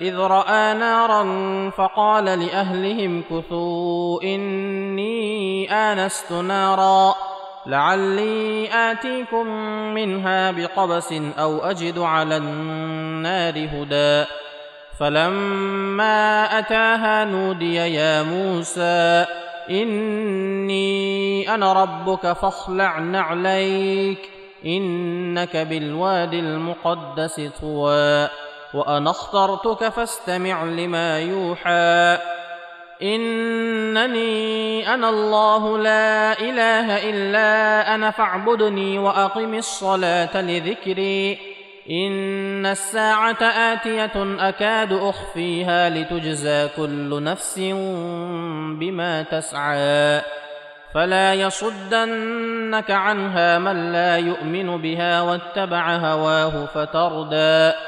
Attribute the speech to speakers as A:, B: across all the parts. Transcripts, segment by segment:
A: إذ رأى نارا فقال لأهلهم كثوا إني آنست نارا لعلي آتيكم منها بقبس أو أجد على النار هدى. فلما أتاها نودي يا موسى إني أنا ربك فاخلع نعليك إنك بالواد المقدس طوى. وأنا اخترتك فاستمع لما يوحى. إنني أنا الله لا إله إلا أنا فاعبدني وأقم الصلاة لذكري. إن الساعة آتية أكاد أخفيها لتجزى كل نفس بما تسعى. فلا يصدنك عنها من لا يؤمن بها واتبع هواه فتردى.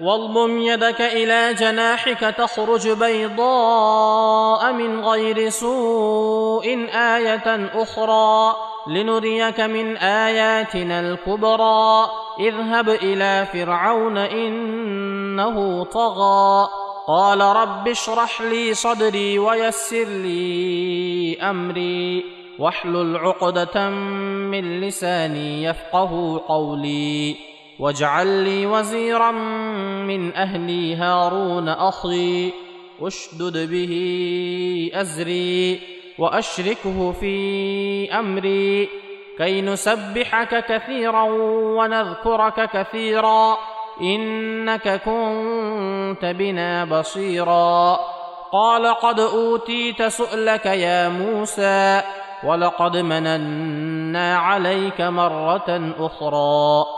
A: واضمم يدك إلى جناحك تخرج بيضاء من غير سوء آية أخرى لنريك من آياتنا الكبرى. اذهب إلى فرعون إنه طغى. قال رب اشرح لي صدري ويسر لي أمري. واحلل عقدة من لساني يفقه قولي. واجعل لي وزيرا من أهلي هارون أخي أشدد به أزري وأشركه في أمري كي نسبحك كثيرا ونذكرك كثيرا إنك كنت بنا بصيرا. قال قد أوتيت سؤلك يا موسى ولقد مننا عليك مرة أخرى.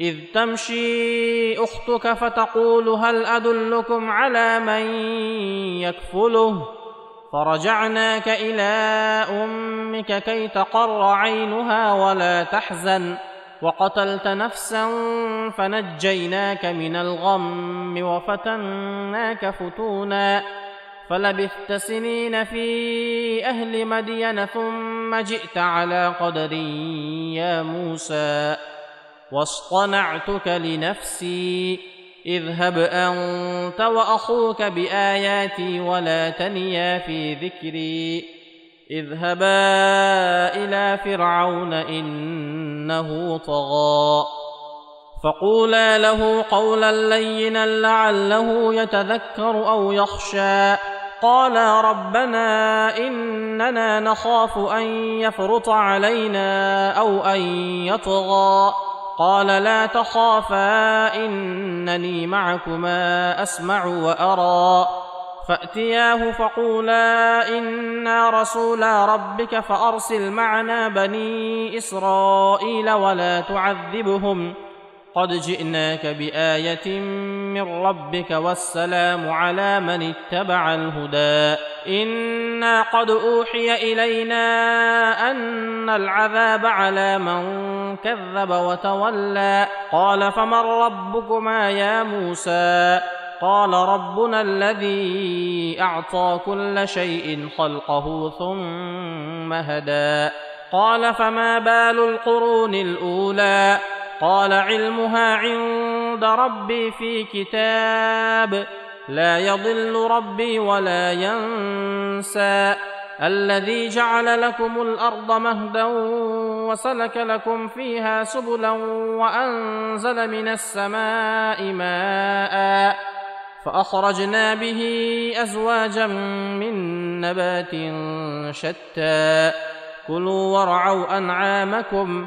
A: إذ تمشي أختك فتقول هل أدلكم على من يكفله؟ فرجعناك إلى أمك كي تقر عينها ولا تحزن. وقتلت نفسا فنجيناك من الغم وفتناك فتونا. فلبثت سنين في أهل مدين ثم جئت على قدر يا موسى. واصطنعتك لنفسي اذهب أنت وأخوك بآياتي ولا تنيا في ذكري. اذهبا إلى فرعون إنه طغى. فقولا له قولا لينا لعله يتذكر أو يخشى. قالا ربنا إننا نخاف أن يفرط علينا أو أن يطغى. قال لا تخافا إنني معكما أسمع وأرى. فأتياه فقولا إنا رسولا ربك فأرسل معنا بني إسرائيل ولا تعذبهم. قد جئناك بايه من ربك والسلام على من اتبع الهدى أنا قد اوحي الينا ان العذاب على من كذب وتولى قال فمن ربكما يا موسى قال ربنا الذي اعطى كل شيء خلقه ثم هدى قال فما بال القرون الاولى قال علمها عند ربي في كتاب لا يضل ربي ولا ينسى الذي جعل لكم الأرض مهدا وسلك لكم فيها سبلا وأنزل من السماء ماء فأخرجنا به أزواجا من نبات شتى كلوا وارعوا أنعامكم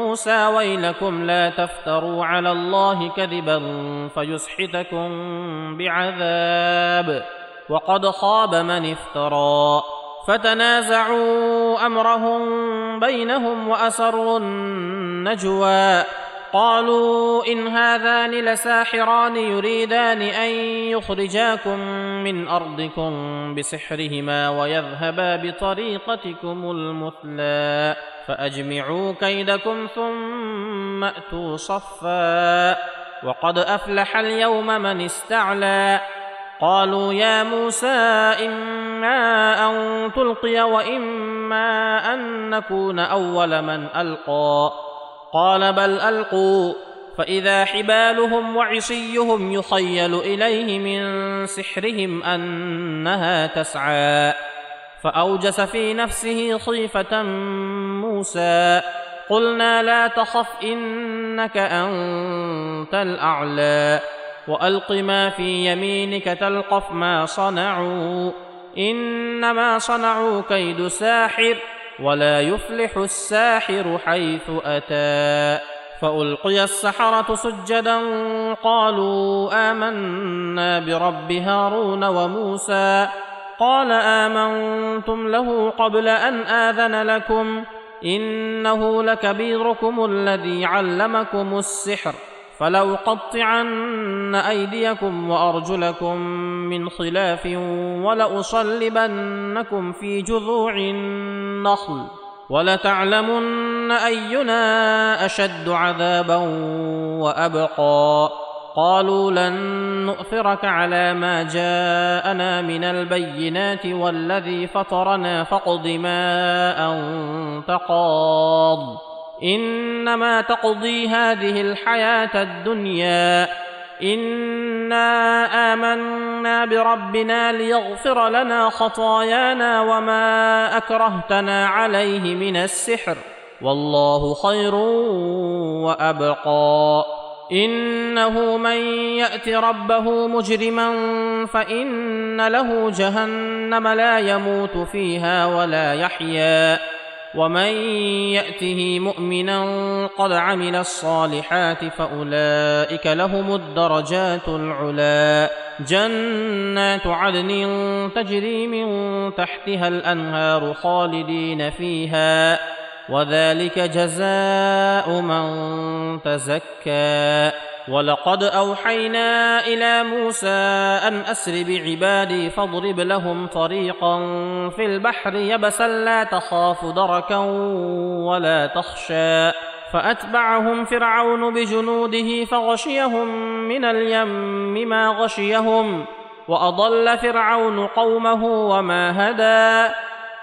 A: موسى ويلكم لا تفتروا على الله كذبا فيسحتكم بعذاب وقد خاب من افترى فتنازعوا أمرهم بينهم وأسروا النجوى قالوا إن هذان لساحران يريدان أن يخرجاكم من أرضكم بسحرهما ويذهبا بطريقتكم المثلى فأجمعوا كيدكم ثم أتوا صفا وقد أفلح اليوم من استعلى قالوا يا موسى إما أن تلقي وإما أن نكون أول من ألقى قال بل ألقوا فإذا حبالهم وعصيهم يخيل إليه من سحرهم أنها تسعى. فأوجس في نفسه خيفة موسى. قلنا لا تخف إنك أنت الأعلى. وألق ما في يمينك تلقف ما صنعوا. إنما صنعوا كيد ساحر ولا يفلح الساحر حيث أتى. فألقي السحرة سجدا قالوا آمنا برب هارون وموسى قال آمنتم له قبل أن آذن لكم إنه لكبيركم الذي علمكم السحر فلأقطعن أيديكم وأرجلكم من خلاف ولأصلبنكم في جذوع النخل ولتعلمن أينا أشد عذابا وأبقى قالوا لن نؤثرك على ما جاءنا من البينات والذي فطرنا فاقض ما أنت قاض انما تقضي هذه الحياة الدنيا انا امنا بربنا ليغفر لنا خطايانا وما اكرهتنا عليه من السحر والله خير وأبقى. إنه من يأت ربه مجرما فإن له جهنم لا يموت فيها ولا يحيا. ومن يأته مؤمنا قد عمل الصالحات فأولئك لهم الدرجات العلى جنات عدن تجري من تحتها الأنهار خالدين فيها. وذلك جزاء من تزكى. ولقد أوحينا إلى موسى أن أسر بعبادي فاضرب لهم طريقا في البحر يبسا لا تخاف دركا ولا تخشى. فأتبعهم فرعون بجنوده فغشيهم من اليم ما غشيهم. وأضل فرعون قومه وما هدى.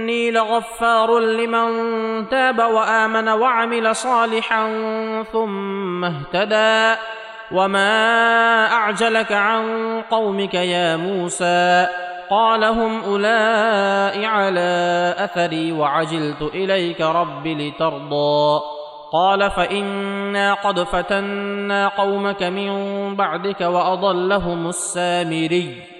A: واني لغفار لمن تاب وآمن وعمل صالحا ثم اهتدى. وما أعجلك عن قومك يا موسى؟ قال هم أولئك على أثري وعجلت إليك رب لترضى. قال فإنا قد فتنا قومك من بعدك وأضلهم السامري.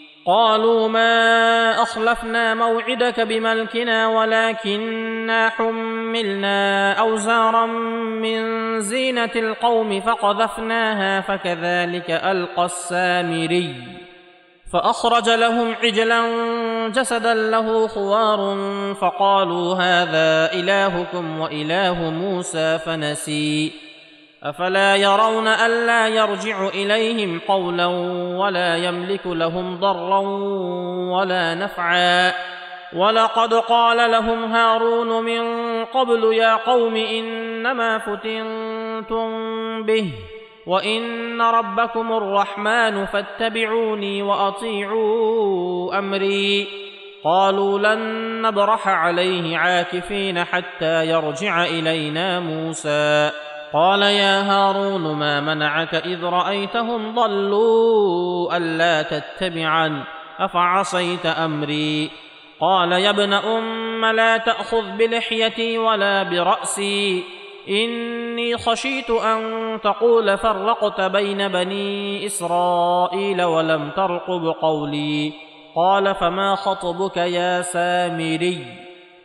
A: قالوا ما أخلفنا موعدك بملكنا ولكنا حملنا أوزارا من زينة القوم فقذفناها فكذلك ألقى السامري فأخرج لهم عجلا جسدا له خوار فقالوا هذا إلهكم وإله موسى فنسي أفلا يرون ألا يرجع إليهم قولا ولا يملك لهم ضرا ولا نفعا ولقد قال لهم هارون من قبل يا قوم إنما فتنتم به وإن ربكم الرحمن فاتبعوني وأطيعوا أمري قالوا لن نبرح عليه عاكفين حتى يرجع إلينا موسى قال يا هارون ما منعك إذ رأيتهم ضلوا ألا تتبعن؟ أفعصيت أمري؟ قال يا ابن أم لا تأخذ بلحيتي ولا برأسي. إني خشيت أن تقول فرقت بين بني إسرائيل ولم ترقب قولي قال فما خطبك يا سامري؟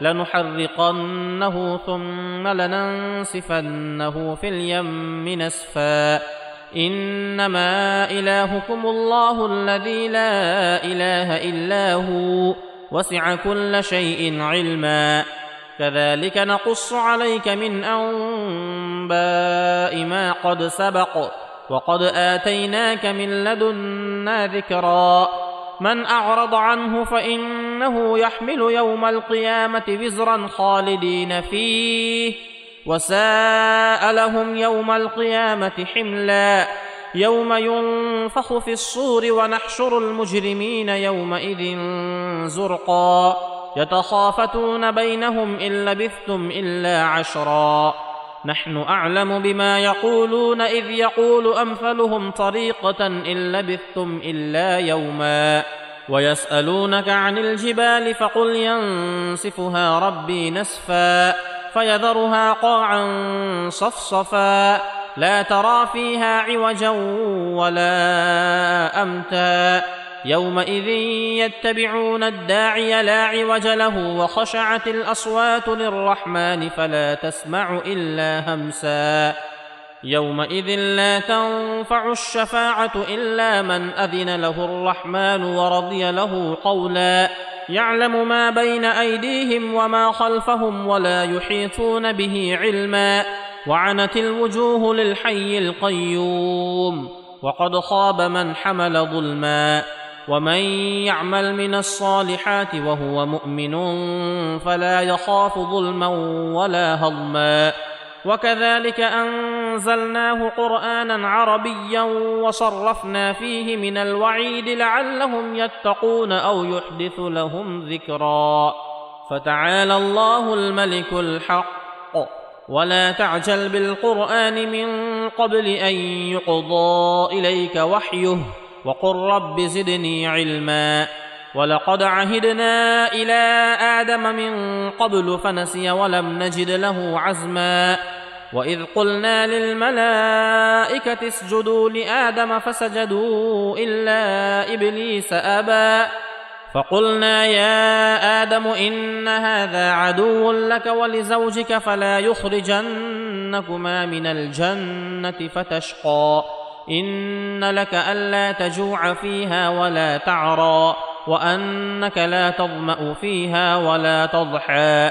A: لنحرقنه ثم لننسفنه في اليم نسفا. إنما إلهكم الله الذي لا إله إلا هو وسع كل شيء علما. كذلك نقص عليك من أنباء ما قد سبق وقد آتيناك من لدنا ذكرا. من أعرض عنه فانه يحمل يوم القيامة وزرا خالدين فيه. وساء لهم يوم القيامة حملا. يوم ينفخ في الصور ونحشر المجرمين يومئذ زرقا. يتخافتون بينهم إن لبثتم إلا عشرا. نحن أعلم بما يقولون إذ يقول أمثلهم طريقة إن لبثتم إلا يوما. ويسألونك عن الجبال فقل ينسفها ربي نسفا فيذرها قاعا صفصفا لا ترى فيها عوجا ولا أمتا يومئذ يتبعون الداعي لا عوج له وخشعت الأصوات للرحمن فلا تسمع إلا همسا يومئذ لا تنفع الشفاعة إلا من أذن له الرحمن ورضي له قولا. يعلم ما بين أيديهم وما خلفهم ولا يحيطون به علما. وعنت الوجوه للحي القيوم. وقد خاب من حمل ظلما. ومن يعمل من الصالحات وهو مؤمن فلا يخاف ظلما ولا هضما. وكذلك أنزلناه قرآنا عربيا وصرفنا فيه من الوعيد لعلهم يتقون أو يحدث لهم ذكرا. فتعالى الله الملك الحق. ولا تعجل بالقرآن من قبل أن يقضى إليك وحيه. وقل رب زدني علما. ولقد عهدنا إلى آدم من قبل فنسي ولم نجد له عزما. واذ قلنا للملائكه اسجدوا لادم فسجدوا الا ابليس ابى فقلنا يا آدم ان هذا عدو لك ولزوجك فلا يخرجنكما من الجنه فتشقى ان لك الا تجوع فيها ولا تعرى وانك لا تظما فيها ولا تضحى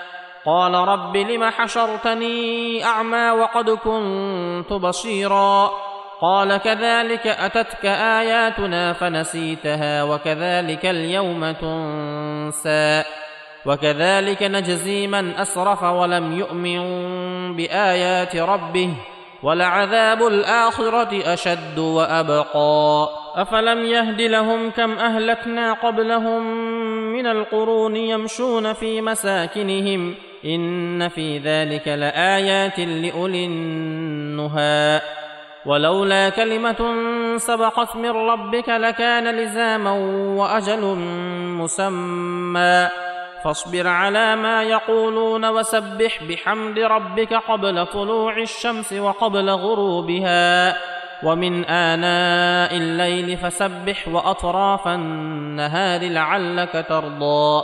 A: قال رب لم حشرتني أعمى وقد كنت بصيرا؟ قال كذلك أتتك آياتنا فنسيتها وكذلك اليوم تنسى. وكذلك نجزي من أسرف ولم يؤمن بآيات ربه ولعذاب الآخرة أشد وأبقى. أفلم يهد لهم كم أهلكنا قبلهم من القرون يمشون في مساكنهم إن في ذلك لآيات لأولي النهى ولولا كلمة سبقت من ربك لكان لزاما وأجل مسمى فاصبر على ما يقولون وسبح بحمد ربك قبل طلوع الشمس وقبل غروبها ومن آناء الليل فسبح وأطراف النهار لعلك ترضى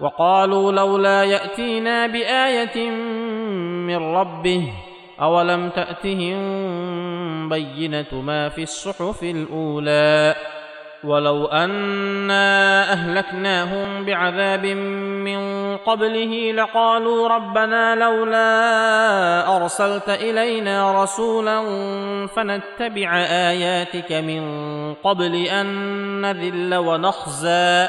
A: وقالوا لولا يأتينا بآية من ربه أولم تأتهم بينة ما في الصحف الأولى ولو أنا أهلكناهم بعذاب من قبله لقالوا ربنا لولا أرسلت إلينا رسولا فنتبع آياتك من قبل أن نذل ونخزى